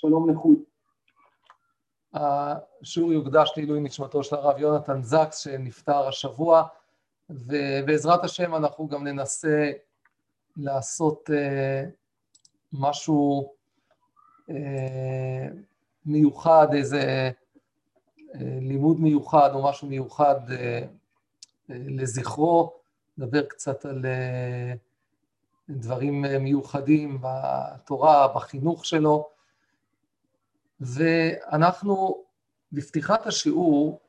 שלום לחו"ל. השיעור יוקדש לעילוי נשמתו של הרב יונתן זקס שנפטר השבוע, ובעזרת השם אנחנו גם ננסה לעשות uh, משהו uh, מיוחד, איזה uh, לימוד מיוחד או משהו מיוחד לזכרו, נדבר קצת על דברים מיוחדים בתורה, בחינוך שלו. ואנחנו בפתיחת השיעור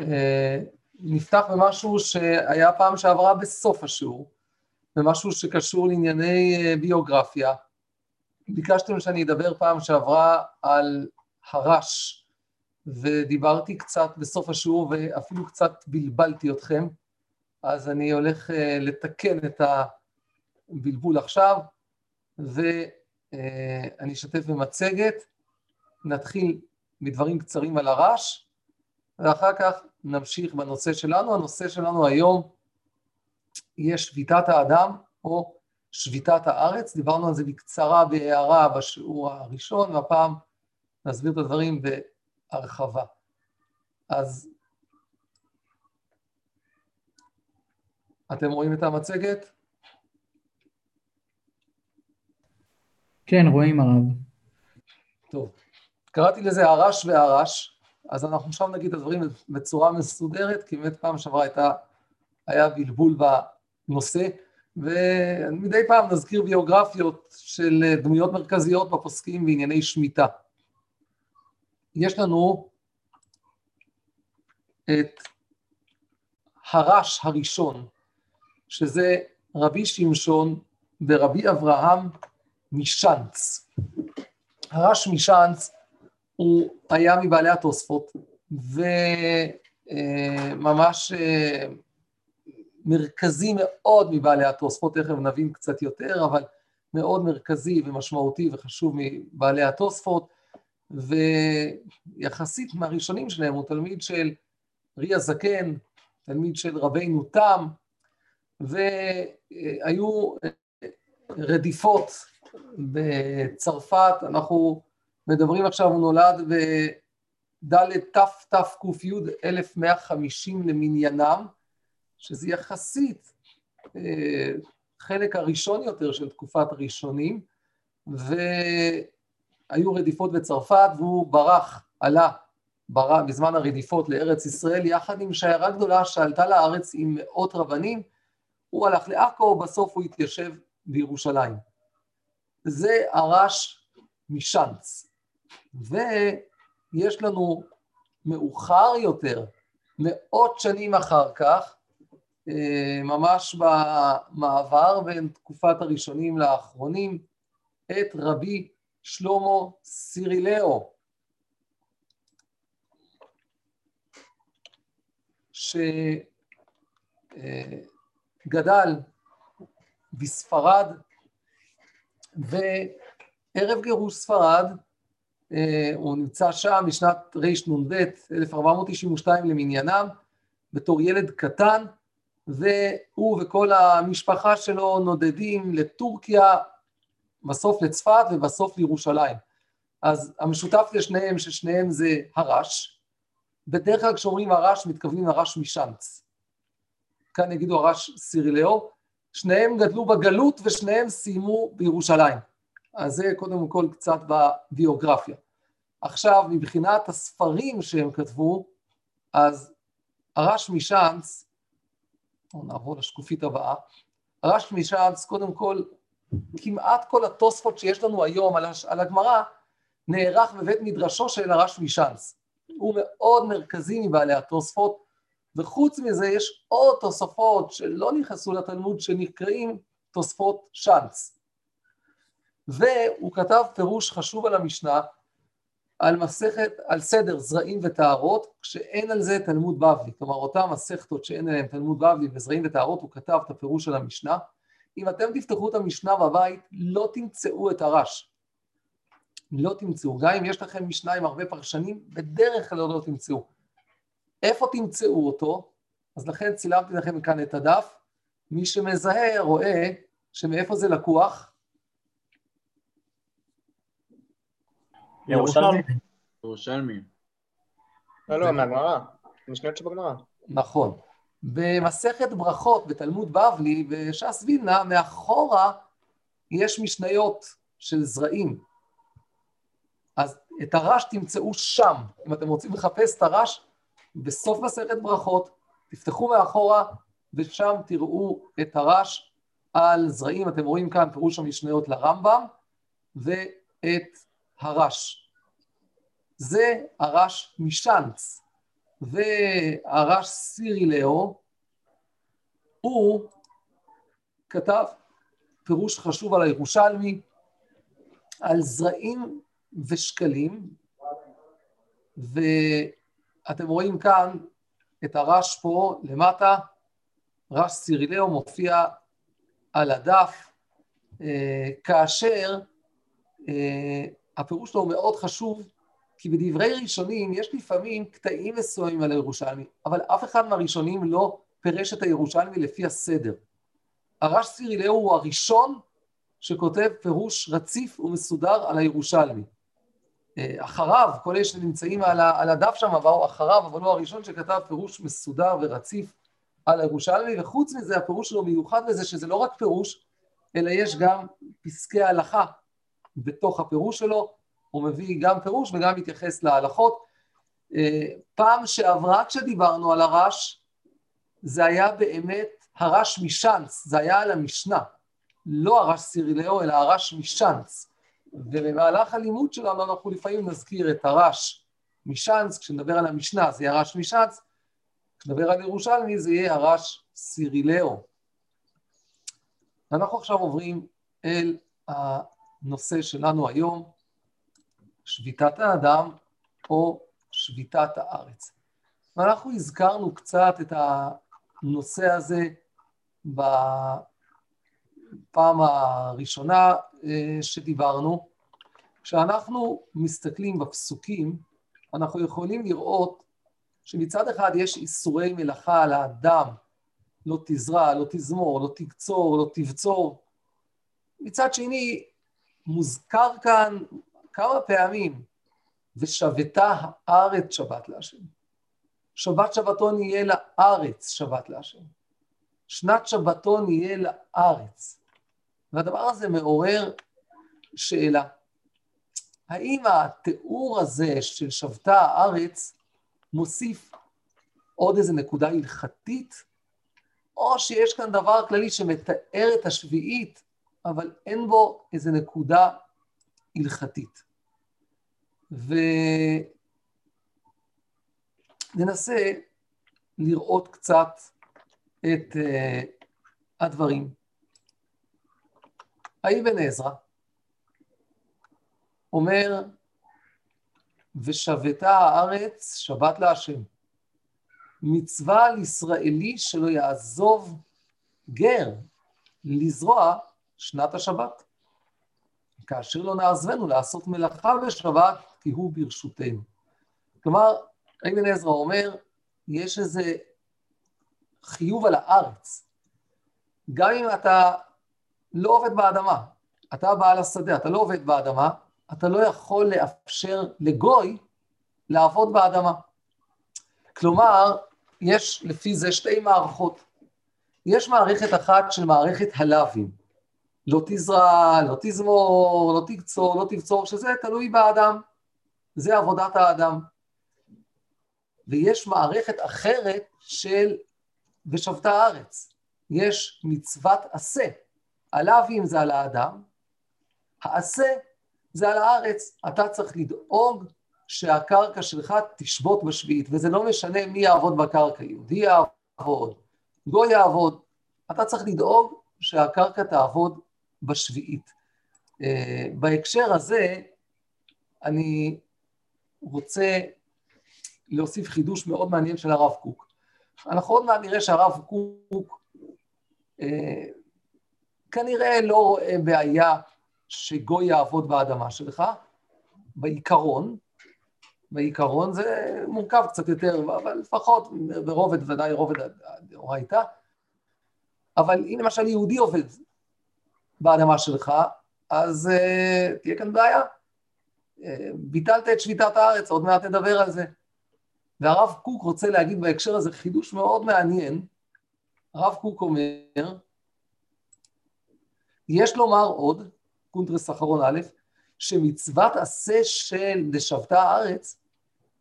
אה, נפתח במשהו שהיה פעם שעברה בסוף השיעור, במשהו שקשור לענייני אה, ביוגרפיה. ביקשתם שאני אדבר פעם שעברה על הרש, ודיברתי קצת בסוף השיעור ואפילו קצת בלבלתי אתכם, אז אני הולך אה, לתקן את הבלבול עכשיו, ואני אשתף במצגת. נתחיל מדברים קצרים על הרש, ואחר כך נמשיך בנושא שלנו. הנושא שלנו היום יהיה שביתת האדם או שביתת הארץ. דיברנו על זה בקצרה בהערה בשיעור הראשון, והפעם נסביר את הדברים בהרחבה. אז אתם רואים את המצגת? כן, רואים הרב. טוב. קראתי לזה הרש והרש, אז אנחנו עכשיו נגיד את הדברים בצורה מסודרת, כי באמת פעם שעברה הייתה, היה בלבול בנושא, ומדי פעם נזכיר ביוגרפיות של דמויות מרכזיות בפוסקים בענייני שמיטה. יש לנו את הרש הראשון, שזה רבי שמשון ורבי אברהם משאנץ. הרש משאנץ הוא היה מבעלי התוספות, וממש אה, מרכזי מאוד מבעלי התוספות, תכף נבין קצת יותר, אבל מאוד מרכזי ומשמעותי וחשוב מבעלי התוספות, ויחסית מהראשונים שלהם הוא תלמיד של רי הזקן, תלמיד של רבינו תם, והיו רדיפות בצרפת, אנחנו מדברים עכשיו, הוא נולד בד' תתק"י 1150 למניינם, שזה יחסית אה, חלק הראשון יותר של תקופת הראשונים, והיו רדיפות בצרפת והוא ברח, עלה ברח, בזמן הרדיפות לארץ ישראל יחד עם שיירה גדולה שעלתה לארץ עם מאות רבנים, הוא הלך לעכו, בסוף הוא התיישב בירושלים. זה הרש משאנץ. ויש לנו מאוחר יותר, מאות שנים אחר כך, אה, ממש במעבר בין תקופת הראשונים לאחרונים, את רבי שלמה סירילאו, שגדל בספרד, וערב גירוש ספרד הוא נמצא שם משנת רנ"ב, 1492 למניינם, בתור ילד קטן, והוא וכל המשפחה שלו נודדים לטורקיה, בסוף לצפת ובסוף לירושלים. אז המשותף לשניהם, ששניהם זה הרש, בדרך כלל כשאומרים הרש מתכוונים הרש משאנץ. כאן יגידו הרש סירילאו, שניהם גדלו בגלות ושניהם סיימו בירושלים. אז זה קודם כל קצת בביוגרפיה. עכשיו, מבחינת הספרים שהם כתבו, אז הרש משאנץ, בואו נעבור לשקופית הבאה, הרש משאנץ, קודם כל, כמעט כל התוספות שיש לנו היום על, על הגמרא, נערך בבית מדרשו של הרש משאנץ. הוא מאוד מרכזי מבעלי התוספות, וחוץ מזה יש עוד תוספות שלא נכנסו לתלמוד שנקראים תוספות שאנץ. והוא כתב פירוש חשוב על המשנה, על מסכת, על סדר זרעים וטהרות, כשאין על זה תלמוד בבלי. כלומר, אותן מסכתות שאין עליהן תלמוד בבלי וזרעים וטהרות, הוא כתב את הפירוש של המשנה. אם אתם תפתחו את המשנה בבית, לא תמצאו את הרש. לא תמצאו. גם אם יש לכם משנה עם הרבה פרשנים, בדרך כלל לא תמצאו. איפה תמצאו אותו? אז לכן צילמתי לכם כאן את הדף. מי שמזהה רואה שמאיפה זה לקוח? ירושלמי. ירושלמי. לא, לא, מהגמרא. משניות שבגמרא. נכון. במסכת ברכות בתלמוד בבלי וש"ס וילנה, מאחורה יש משניות של זרעים. אז את הרש תמצאו שם. אם אתם רוצים לחפש את הרש, בסוף מסכת ברכות, תפתחו מאחורה, ושם תראו את הרש על זרעים. אתם רואים כאן פירוש המשניות לרמב"ם, ואת הרש. זה הרש משאנץ. והרש סירילאו, הוא כתב פירוש חשוב על הירושלמי, על זרעים ושקלים, ואתם רואים כאן את הרש פה למטה, רש סירילאו מופיע על הדף, אה, כאשר אה, הפירוש שלו הוא מאוד חשוב, כי בדברי ראשונים יש לפעמים קטעים מסוימים על הירושלמי, אבל אף אחד מהראשונים לא פירש את הירושלמי לפי הסדר. הרש סירילאו הוא הראשון שכותב פירוש רציף ומסודר על הירושלמי. אה, אחריו, כל אלה שנמצאים על, הדף שם באו אחריו, אבל הוא הראשון שכתב פירוש מסודר ורציף על הירושלמי, וחוץ מזה הפירוש שלו מיוחד בזה שזה לא רק פירוש, אלא יש גם פסקי הלכה בתוך הפירוש שלו, הוא מביא גם פירוש וגם מתייחס להלכות. אה, פעם שעברה כשדיברנו על הרש, זה היה באמת הרש משאנץ, זה היה על המשנה, לא הרש סירילאו, אלא הרש משאנץ. ובמהלך הלימוד שלנו אנחנו לפעמים נזכיר את הרש משאנץ, כשנדבר על המשנה זה יהיה הרש משאנץ, כשנדבר על ירושלמי זה יהיה הרש סירילאו. אנחנו עכשיו עוברים אל הנושא שלנו היום, שביתת האדם או שביתת הארץ. ואנחנו הזכרנו קצת את הנושא הזה בפעם הראשונה אה, שדיברנו. כשאנחנו מסתכלים בפסוקים, אנחנו יכולים לראות שמצד אחד יש איסורי מלאכה על האדם, לא תזרע, לא תזמור, לא תקצור, לא תבצור. מצד שני, מוזכר כאן כמה פעמים, ושבתה הארץ שבת להשם. שבת שבתון יהיה לארץ שבת להשם. שנת שבתון יהיה לארץ. והדבר הזה מעורר שאלה. האם התיאור הזה של שבתה הארץ מוסיף עוד איזה נקודה הלכתית, או שיש כאן דבר כללי שמתאר את השביעית, אבל אין בו איזה נקודה הלכתית. וננסה לראות קצת את uh, הדברים. האבן עזרא אומר, ושבתה הארץ שבת להשם. מצווה על ישראלי שלא יעזוב גר לזרוע שנת השבת. כאשר לא נעזבנו לעשות מלאכה בשבת, כי הוא ברשותנו. כלומר, אבן עזרא אומר, יש איזה חיוב על הארץ. גם אם אתה לא עובד באדמה, אתה בעל השדה, אתה לא עובד באדמה, אתה לא יכול לאפשר לגוי לעבוד באדמה. כלומר, יש לפי זה שתי מערכות. יש מערכת אחת של מערכת הלאווים. לא תזרע, לא תזמור, לא תקצור, לא תבצור, שזה תלוי באדם. זה עבודת האדם. ויש מערכת אחרת של ושבתה הארץ. יש מצוות עשה. הלאווים זה על האדם, העשה זה על הארץ. אתה צריך לדאוג שהקרקע שלך תשבות בשביעית, וזה לא משנה מי יעבוד בקרקע, יהודי יעבוד, גוי יעבוד. אתה צריך לדאוג שהקרקע תעבוד בשביעית. Uh, בהקשר הזה, אני רוצה להוסיף חידוש מאוד מעניין של הרב קוק. אנחנו עוד מעט נראה שהרב קוק אה, כנראה לא רואה בעיה שגוי יעבוד באדמה שלך, בעיקרון, בעיקרון זה מורכב קצת יותר, אבל לפחות ברובד, ודאי רובד דאורייתא, אבל אם למשל יהודי עובד באדמה שלך, אז uh, תהיה כאן בעיה. אה, ביטלת את שביתת הארץ, עוד מעט נדבר על זה. והרב קוק רוצה להגיד בהקשר הזה חידוש מאוד מעניין. הרב קוק אומר, יש לומר עוד, קונטרס אחרון א', שמצוות עשה של דשבתה הארץ,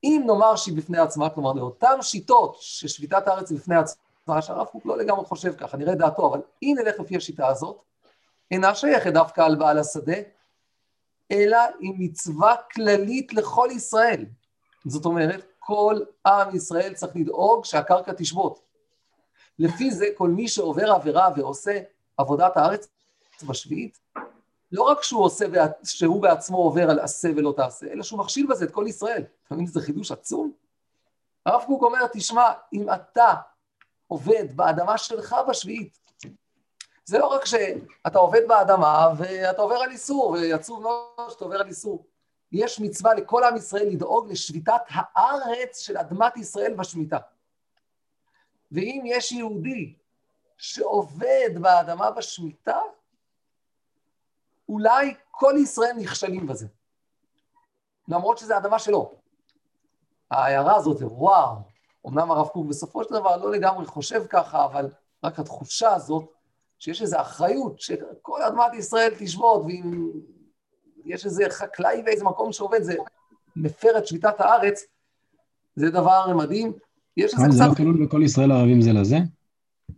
אם נאמר שהיא בפני עצמה, כלומר לאותן שיטות ששביתת הארץ היא בפני עצמה, שהרב קוק לא לגמרי חושב ככה, נראה דעתו, אבל אם נלך לפי השיטה הזאת, אינה שייכת דווקא על בעל השדה, אלא היא מצווה כללית לכל ישראל. זאת אומרת, כל עם ישראל צריך לדאוג שהקרקע תשבות. לפי זה, כל מי שעובר עבירה ועושה עבודת הארץ בשביעית, לא רק שהוא עושה, שהוא בעצמו עובר על עשה ולא תעשה, אלא שהוא מכשיל בזה את כל ישראל. אתה מבין איזה חידוש עצום? הרב קוק אומר, תשמע, אם אתה עובד באדמה שלך בשביעית, זה לא רק שאתה עובד באדמה ואתה עובר על איסור, ועצוב מאוד שאתה עובר על איסור. יש מצווה לכל עם ישראל לדאוג לשביתת הארץ של אדמת ישראל בשמיטה. ואם יש יהודי שעובד באדמה בשמיטה, אולי כל ישראל נכשלים בזה. למרות שזו אדמה שלו. ההערה הזאת וואו, אמנם הרב קוק בסופו של דבר לא לגמרי חושב ככה, אבל רק התחושה הזאת שיש איזו אחריות שכל אדמת ישראל תשבות, ואם יש איזה חקלאי באיזה מקום שעובד, זה מפר את שביתת הארץ, זה דבר מדהים. יש איזה קצת... זה לא כלול בכל ישראל ערבים זה לזה?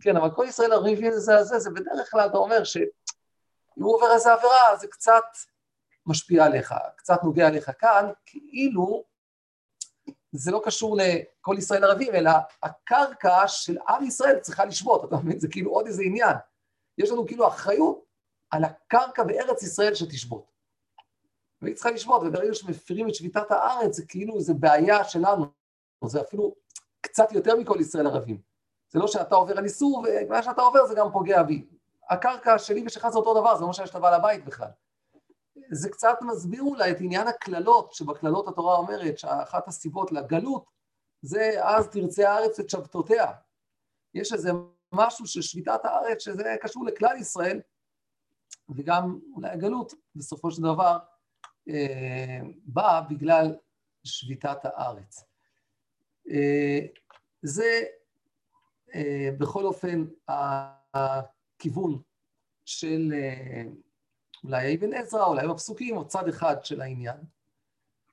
כן, אבל כל ישראל ערבים זה לזה, זה בדרך כלל אתה אומר שאם הוא עובר איזה עבירה, זה קצת משפיע עליך, קצת נוגע עליך כאן, כאילו זה לא קשור לכל ישראל ערבים, אלא הקרקע של עם ישראל צריכה לשבות, אתה מבין? זה כאילו עוד איזה עניין. יש לנו כאילו אחריות על הקרקע בארץ ישראל שתשבות. והיא צריכה לשבות, וברגע שמפירים את שביתת הארץ, זה כאילו איזו בעיה שלנו. זה אפילו קצת יותר מכל ישראל ערבים. זה לא שאתה עובר על איסור, ומה שאתה עובר זה גם פוגע בי. הקרקע שלי ושלך זה אותו דבר, זה לא שאתה בא לבית בכלל. זה קצת מסביר אולי את עניין הקללות, שבקללות התורה אומרת שאחת הסיבות לגלות זה אז תרצה הארץ את שבתותיה. יש איזה משהו של שביתת הארץ, שזה קשור לכלל ישראל, וגם אולי הגלות בסופו של דבר אה, באה בגלל שביתת הארץ. אה, זה אה, בכל אופן הכיוון של אה, אולי אבן עזרא, אולי בפסוקים, או צד אחד של העניין.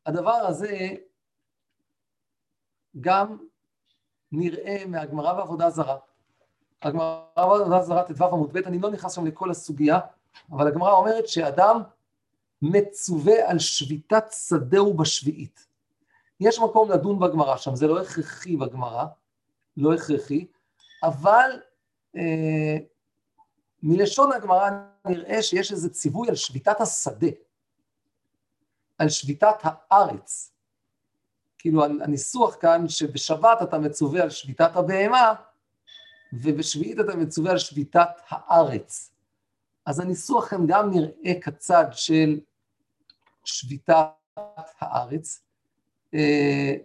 הדבר הזה גם נראה מהגמרא בעבודה זרה. הגמרא זרה ט"ו עמוד ב', אני לא נכנס שם לכל הסוגיה, אבל הגמרא אומרת שאדם מצווה על שביתת שדהו בשביעית. יש מקום לדון בגמרא שם, זה לא הכרחי בגמרא, לא הכרחי, אבל אה, מלשון הגמרא נראה שיש איזה ציווי על שביתת השדה, על שביתת הארץ. כאילו הניסוח כאן שבשבת אתה מצווה על שביתת הבהמה, ובשביעית אתה מצווה על שביתת הארץ. אז הניסוח כאן גם נראה כצד של שביתת הארץ. אה,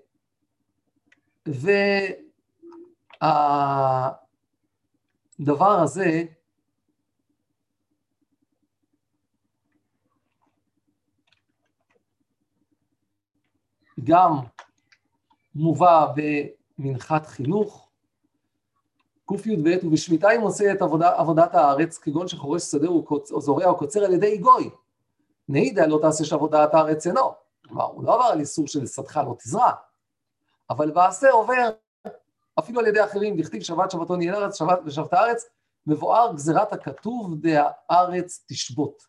והדבר הזה גם מובא במנחת חינוך, קי"ב, ובשמיטה אם עושה את עבודה, עבודת הארץ, כגון שחורש שדה או זורע או קוצר על ידי גוי. נעידה לא תעשה שעבודת הארץ אינו. כלומר, הוא לא עבר על איסור של שדך לא תזרע, אבל בעשה עובר אפילו על ידי אחרים, דכתיב שבת שבתון יהיה ארץ, שבת ושבת הארץ, מבואר גזירת הכתוב דהארץ תשבות.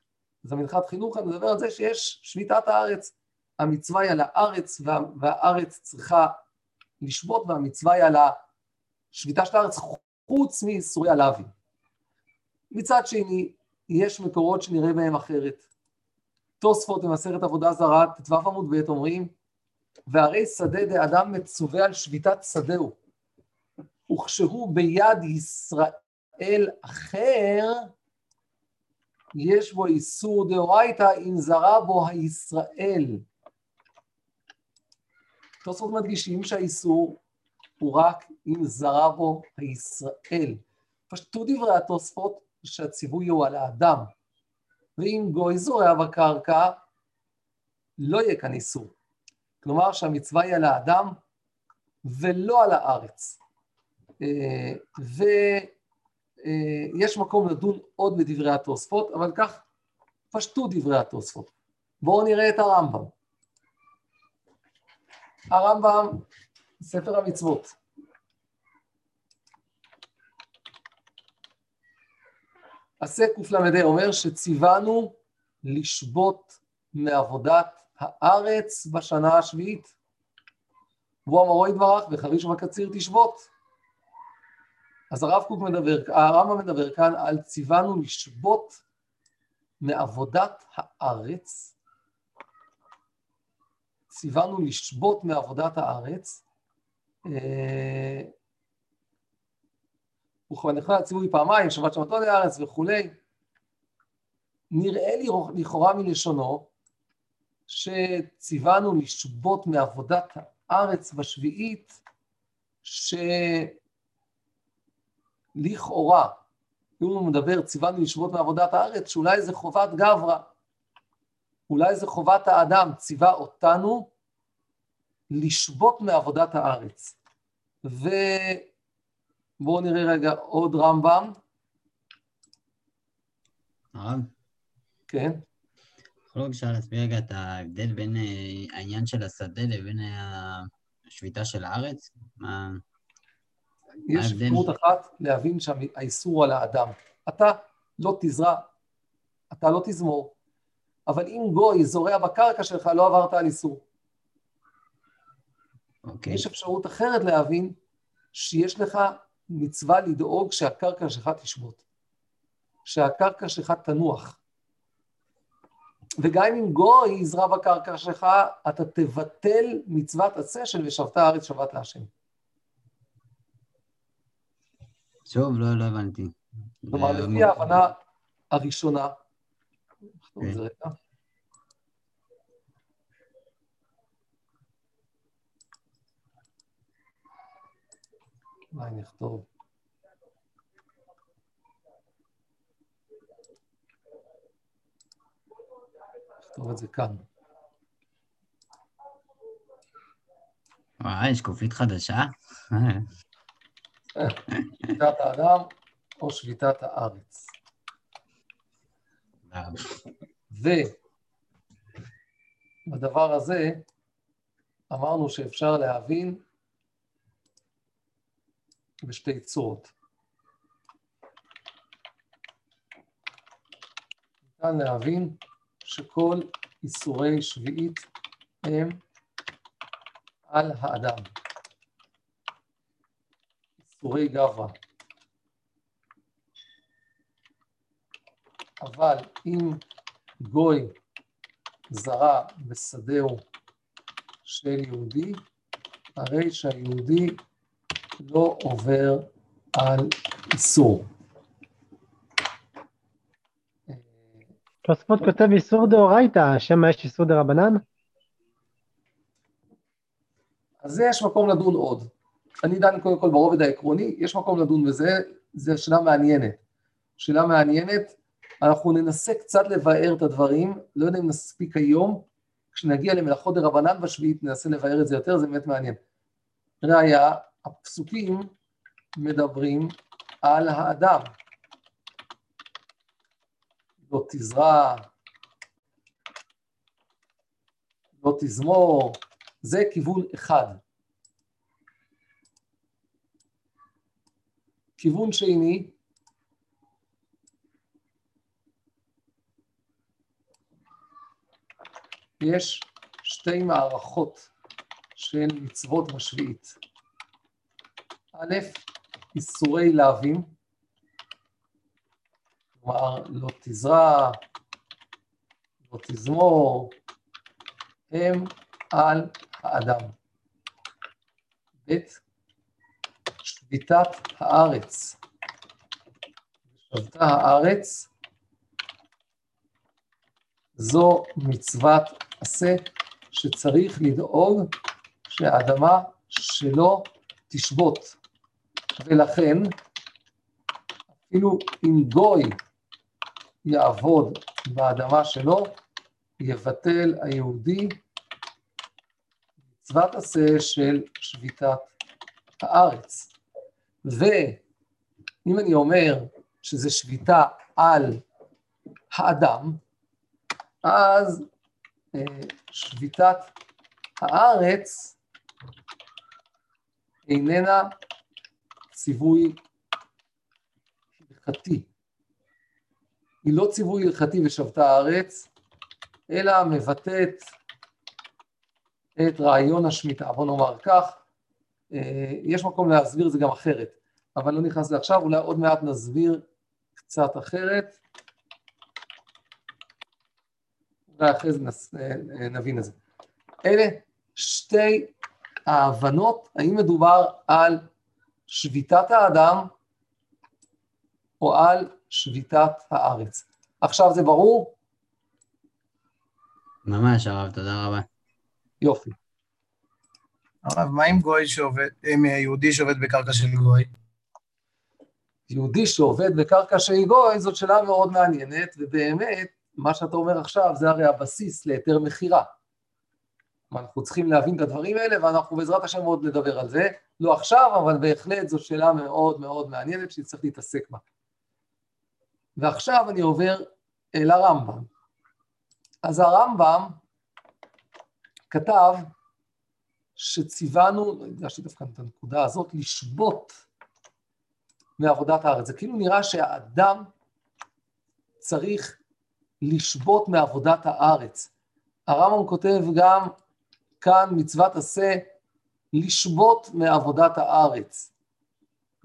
אז המנחת חינוך אני מדבר על זה שיש שביתת הארץ. המצווה היא על הארץ, וה, והארץ צריכה לשבות, והמצווה היא על השביתה של הארץ חוץ מאיסורי הלאווים. מצד שני, יש מקורות שנראה בהם אחרת. תוספות במסכת עבודה זרה, ט"ו עמוד ב' אומרים, והרי שדה דאדם מצווה על שביתת שדהו, וכשהוא ביד ישראל אחר, יש בו איסור דאורייתא אם זרה בו הישראל. תוספות מדגישים שהאיסור הוא רק אם זרה בו הישראל. פשטו דברי התוספות שהציווי הוא על האדם, ואם גוי זורע בקרקע, לא יהיה כאן איסור. כלומר שהמצווה היא על האדם ולא על הארץ. אה, ויש מקום לדון עוד בדברי התוספות, אבל כך פשטו דברי התוספות. בואו נראה את הרמב"ם. הרמב"ם, ספר המצוות. עשה קל"ה אומר שציוונו לשבות מעבודת הארץ בשנה השביעית. והוא אמרו יתברך וחריש ובקציר תשבות. אז הרב קוק מדבר, הרמב"ם מדבר כאן על ציוונו לשבות מעבודת הארץ, ציוונו לשבות מעבודת הארץ, אה, וכוונך לציווי פעמיים, שבת שבתו לארץ וכולי. נראה לי לכאורה מלשונו שציוונו לשבות מעבודת הארץ בשביעית, שלכאורה, אם הוא מדבר ציוונו לשבות מעבודת הארץ, שאולי זה חובת גברא, אולי זה חובת האדם, ציווה אותנו לשבות מעבודת הארץ. ובואו נראה רגע עוד רמב"ם. הרב? כן. יכול בבקשה להסביר רגע את ההבדל בין אה, העניין של השדה לבין השביתה של הארץ? מה... יש אפשרות אחת להבין שהאיסור על האדם. אתה לא תזרע, אתה לא תזמור, אבל אם גוי זורע בקרקע שלך, לא עברת על איסור. Okay. אוקיי. יש אפשרות אחרת להבין שיש לך מצווה לדאוג שהקרקע שלך תשבות, שהקרקע שלך תנוח. וגם אם גוי יזרע בקרקע שלך, אתה תבטל מצוות עשה של ושבת הארץ שבת להשם. שוב, לא, לא הבנתי. כלומר, לפי ההבנה הראשונה, נכתוב את זה רגע. אולי נכתוב. נכתוב את זה כאן. וואי, שקופית חדשה. שביתת האדם או שביתת הארץ. ובדבר הזה אמרנו שאפשר להבין בשתי צורות. ניתן להבין שכל איסורי שביעית הם על האדם. איסורי גברא. אבל אם גוי זרע בשדהו של יהודי, הרי שהיהודי לא עובר על איסור. תוספות כותב איסור דאורייתא, שמא יש איסור דרבנן? אז זה יש מקום לדון עוד. אני דן קודם כל ברובד העקרוני, יש מקום לדון בזה, זו שאלה מעניינת. שאלה מעניינת, אנחנו ננסה קצת לבאר את הדברים, לא יודע אם נספיק היום, כשנגיע למלאכות דרבנן בשביעית ננסה לבאר את זה יותר, זה באמת מעניין. ראיה, הפסוקים מדברים על האדם. לא תזרע, לא תזמור, זה כיוון אחד. כיוון שני, יש שתי מערכות של מצוות בשביעית. א', איסורי להבים, כלומר לא תזרע, לא תזמור, הם על האדם. ב', שביתת הארץ. שבתה הארץ, זו מצוות עשה שצריך לדאוג שהאדמה שלו תשבות. ולכן, אפילו אם גוי יעבוד באדמה שלו, יבטל היהודי מצוות עשה של שביתת הארץ. ואם אני אומר שזה שביתה על האדם, אז אה, שביתת הארץ איננה ציווי הלכתי. היא לא ציווי הלכתי ושבתה הארץ, אלא מבטאת את רעיון השמיטה. בוא נאמר כך, אה, יש מקום להסביר את זה גם אחרת, אבל לא נכנס לעכשיו, אולי עוד מעט נסביר קצת אחרת. אולי אחרי זה נס, אה, אה, נבין את זה. אלה שתי ההבנות, האם מדובר על שביתת האדם או על שביתת הארץ. עכשיו זה ברור? ממש, הרב, תודה רבה. יופי. הרב, מה עם גוי שעובד, עם יהודי שעובד בקרקע של גוי? יהודי שעובד בקרקע של גוי זאת שאלה מאוד מעניינת, ובאמת, מה שאתה אומר עכשיו זה הרי הבסיס להיתר מכירה. אנחנו צריכים להבין את הדברים האלה, ואנחנו בעזרת השם עוד נדבר על זה. לא עכשיו, אבל בהחלט זו שאלה מאוד מאוד מעניינת שצריך להתעסק בה. ועכשיו אני עובר אל הרמב"ם. אז הרמב"ם כתב שציוונו, הדגשתי דווקא את הנקודה הזאת, לשבות מעבודת הארץ. זה כאילו נראה שהאדם צריך לשבות מעבודת הארץ. הרמב"ם כותב גם כאן מצוות עשה לשבות מעבודת הארץ,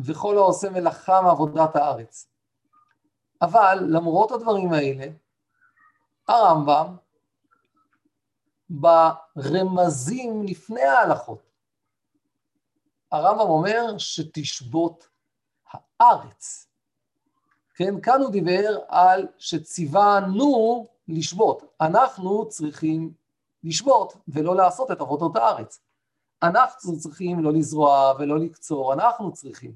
וכל העושה מלאכה מעבודת הארץ. אבל למרות הדברים האלה, הרמב"ם ברמזים לפני ההלכות. הרמב"ם אומר שתשבות הארץ. כן, כאן הוא דיבר על שציוונו לשבות. אנחנו צריכים לשבות ולא לעשות את עבודות הארץ. אנחנו צריכים לא לזרוע ולא לקצור, אנחנו צריכים.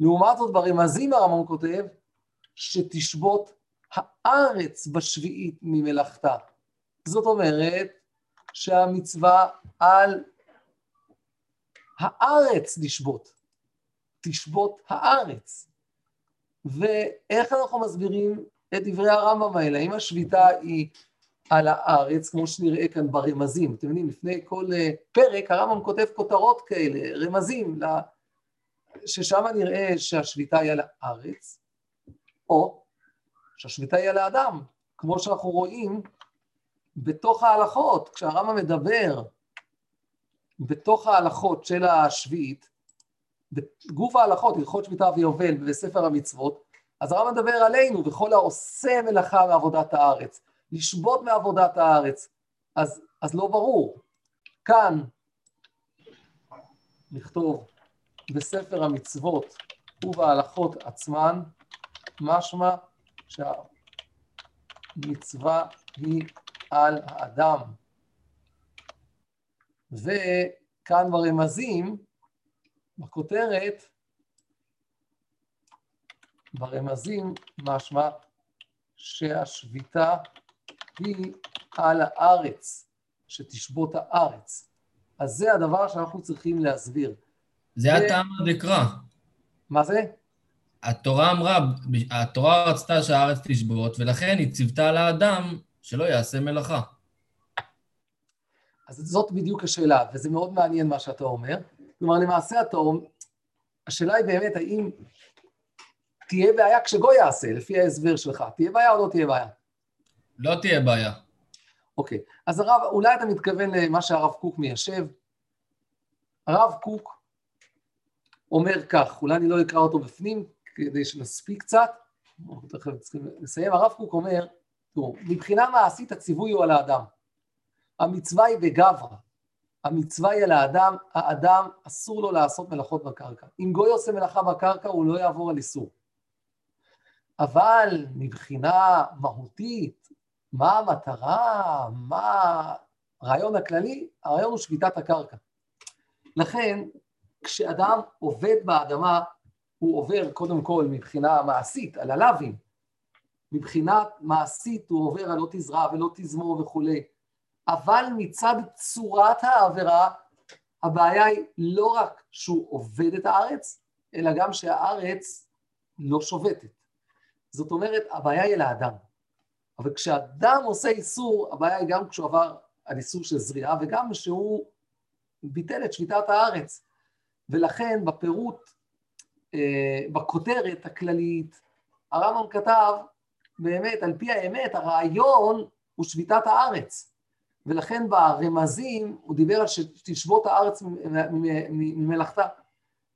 לעומת זאת ברמזים הרמב"ם כותב שתשבות הארץ בשביעית ממלאכתה. זאת אומרת שהמצווה על הארץ לשבות, תשבות הארץ. ואיך אנחנו מסבירים את דברי הרמב"ם האלה? האם השביתה היא על הארץ, כמו שנראה כאן ברמזים? אתם יודעים, לפני כל אה, פרק הרמב"ם כותב כותרות כאלה, רמזים, ששם נראה שהשביתה היא על הארץ, או שהשביתה היא על האדם, כמו שאנחנו רואים בתוך ההלכות, כשהרמב"ם מדבר בתוך ההלכות של השביעית, בגוף ההלכות, הלכות שמיטה ויובל בספר המצוות, אז הרמב"ם מדבר עלינו, וכל העושה מלאכה מעבודת הארץ, לשבות מעבודת הארץ, אז, אז לא ברור. כאן נכתוב בספר המצוות ובהלכות עצמן, משמע שהמצווה היא על האדם. וכאן ברמזים, בכותרת, ברמזים משמע שהשביתה היא על הארץ, שתשבות הארץ. אז זה הדבר שאנחנו צריכים להסביר. זה. הטעם הדקרא. מה זה? התורה אמרה, התורה רצתה שהארץ תשבות, ולכן היא ציוותה לאדם שלא יעשה מלאכה. אז זאת בדיוק השאלה, וזה מאוד מעניין מה שאתה אומר. כלומר, למעשה אתה אומר, השאלה היא באמת האם תהיה בעיה כשגוי יעשה, לפי ההסבר שלך. תהיה בעיה או לא תהיה בעיה? לא תהיה בעיה. אוקיי, אז הרב, אולי אתה מתכוון למה שהרב קוק מיישב. הרב קוק אומר כך, אולי אני לא אקרא אותו בפנים, כדי שנספיק קצת, אנחנו תכף צריכים לסיים. הרב קוק אומר, תראו, מבחינה מעשית הציווי הוא על האדם. המצווה היא בגברא. המצווה היא על האדם, האדם אסור לו לעשות מלאכות בקרקע. אם גוי עושה מלאכה בקרקע, הוא לא יעבור על איסור. אבל מבחינה מהותית, מה המטרה, מה הרעיון הכללי? הרעיון הוא שביתת הקרקע. לכן, כשאדם עובד באדמה, הוא עובר קודם כל מבחינה מעשית על הלאווים, מבחינת מעשית הוא עובר על לא תזרע ולא תזמור וכולי, אבל מצד צורת העבירה, הבעיה היא לא רק שהוא עובד את הארץ, אלא גם שהארץ לא שובתת. זאת אומרת, הבעיה היא לאדם. אבל כשאדם עושה איסור, הבעיה היא גם כשהוא עבר על איסור של זריעה, וגם שהוא ביטל את שביתת הארץ. ולכן בפירוט, אה, בכותרת הכללית, הרמב"ם כתב, באמת, על פי האמת, הרעיון הוא שביתת הארץ. ולכן ברמזים הוא דיבר על שתשבות הארץ ממלאכתה.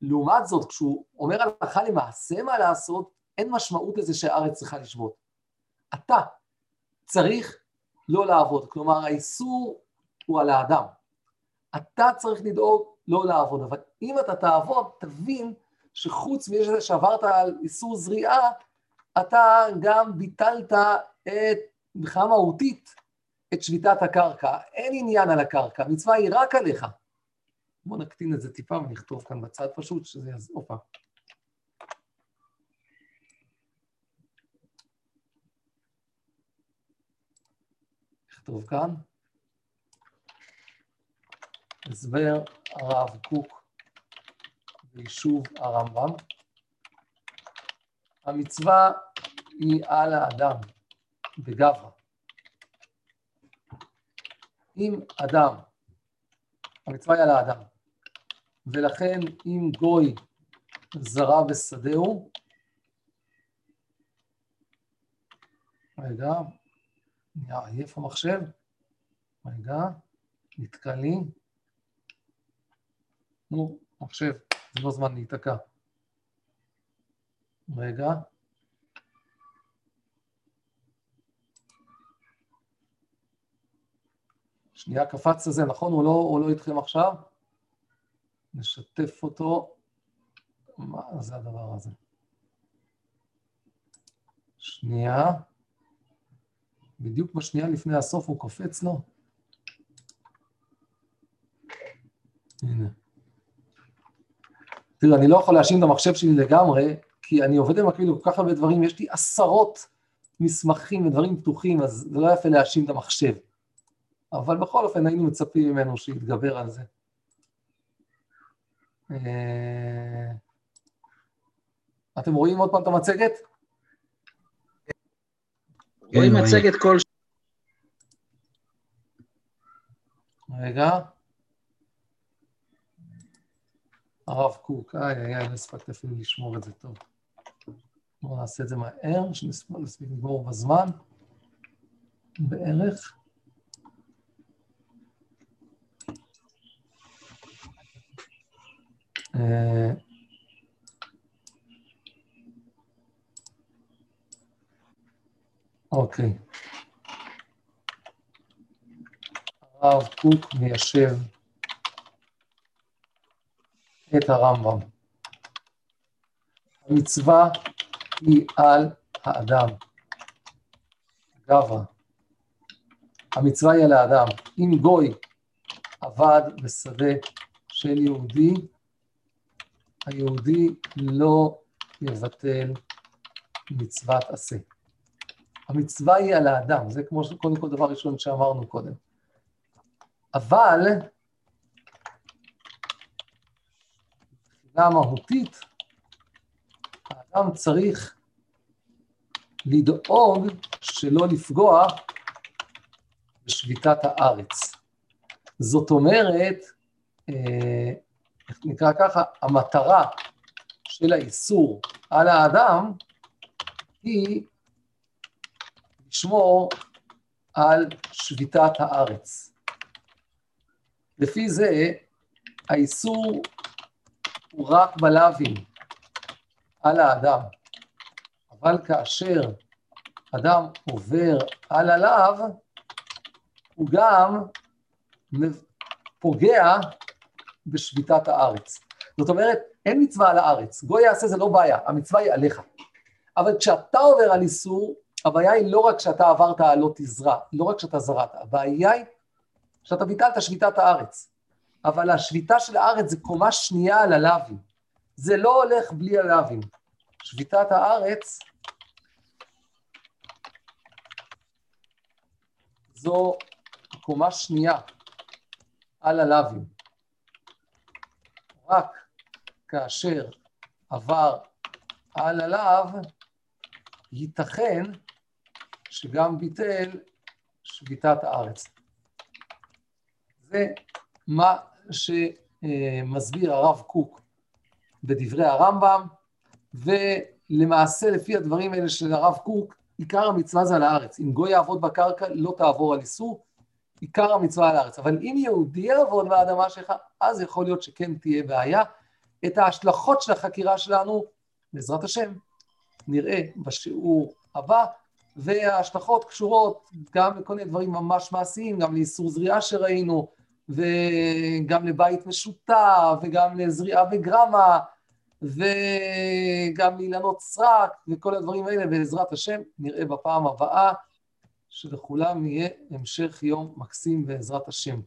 לעומת זאת, כשהוא אומר הלכה למעשה מה לעשות, אין משמעות לזה שהארץ צריכה לשבות. אתה צריך לא לעבוד, כלומר האיסור הוא על האדם. אתה צריך לדאוג לא לעבוד, אבל אם אתה תעבוד, תבין שחוץ מזה שעברת על איסור זריעה, אתה גם ביטלת את, מבחינה מהותית, את שביתת הקרקע. אין עניין על הקרקע, המצווה היא רק עליך. בואו נקטין את זה טיפה ונכתוב כאן בצד פשוט, שזה יעזור. נכתוב כאן. הסבר הרב קוק ביישוב הרמב"ם. המצווה היא על האדם בגברא. אם אדם, המצווה היא על האדם, ולכן אם גוי זרע בשדהו, רגע, נהיה עייף המחשב, רגע, נתקע לי, נו, מחשב, זה לא זמן להיתקע. רגע. שנייה קפץ לזה, נכון? הוא לא, הוא לא איתכם עכשיו? נשתף אותו. מה זה הדבר הזה? שנייה. בדיוק בשנייה לפני הסוף הוא קופץ לו. הנה. תראו, אני לא יכול להאשים את המחשב שלי לגמרי, כי אני עובד במקביל בכל כך הרבה דברים, יש לי עשרות מסמכים ודברים פתוחים, אז זה לא יפה להאשים את המחשב. אבל בכל אופן היינו מצפים ממנו שיתגבר על זה. אה, אתם רואים עוד פעם את המצגת? רואים מצגת כל... רגע. הרב קוק, איי איי איי, לא הספקתי אפילו לשמור את זה טוב. בואו נעשה את זה מהר, שנספיק לגמור בזמן, בערך. אה, אוקיי. הרב קוק מיישב את הרמב"ם. המצווה היא על האדם. גברא. המצווה היא על האדם. אם גוי עבד בשדה של יהודי, היהודי לא יבטל מצוות עשה. המצווה היא על האדם, זה כמו קודם כל דבר ראשון שאמרנו קודם. אבל מבחינה מהותית, האדם צריך לדאוג שלא לפגוע בשביתת הארץ. זאת אומרת, אה, נקרא ככה, המטרה של האיסור על האדם היא לשמור על שביתת הארץ. לפי זה, האיסור הוא רק בלאווים על האדם, אבל כאשר אדם עובר על הלאו, הוא גם פוגע בשביתת הארץ. זאת אומרת, אין מצווה על הארץ. גוי יעשה זה לא בעיה, המצווה היא עליך. אבל כשאתה עובר על איסור, הבעיה היא לא רק שאתה עברת על לא תזרע, לא רק שאתה זרעת, הבעיה היא שאתה ביטלת שביתת הארץ. אבל השביתה של הארץ זה קומה שנייה על הלאווים. זה לא הולך בלי הלאווים. שביתת הארץ זו קומה שנייה על הלאווים. רק כאשר עבר על הלאו, ייתכן שגם ביטל שביתת הארץ. זה מה שמסביר הרב קוק בדברי הרמב"ם, ולמעשה לפי הדברים האלה של הרב קוק, עיקר המצווה זה על הארץ. אם גוי יעבוד בקרקע, לא תעבור על איסור, עיקר המצווה על הארץ. אבל אם יהודי יעבוד באדמה שלך, אז יכול להיות שכן תהיה בעיה. את ההשלכות של החקירה שלנו, בעזרת השם, נראה בשיעור הבא, וההשלכות קשורות גם לכל מיני דברים ממש מעשיים, גם לאיסור זריעה שראינו, וגם לבית משותף, וגם לזריעה בגרמה, וגם לאילנות סרק, וכל הדברים האלה, בעזרת השם, נראה בפעם הבאה, שלכולם יהיה המשך יום מקסים בעזרת השם.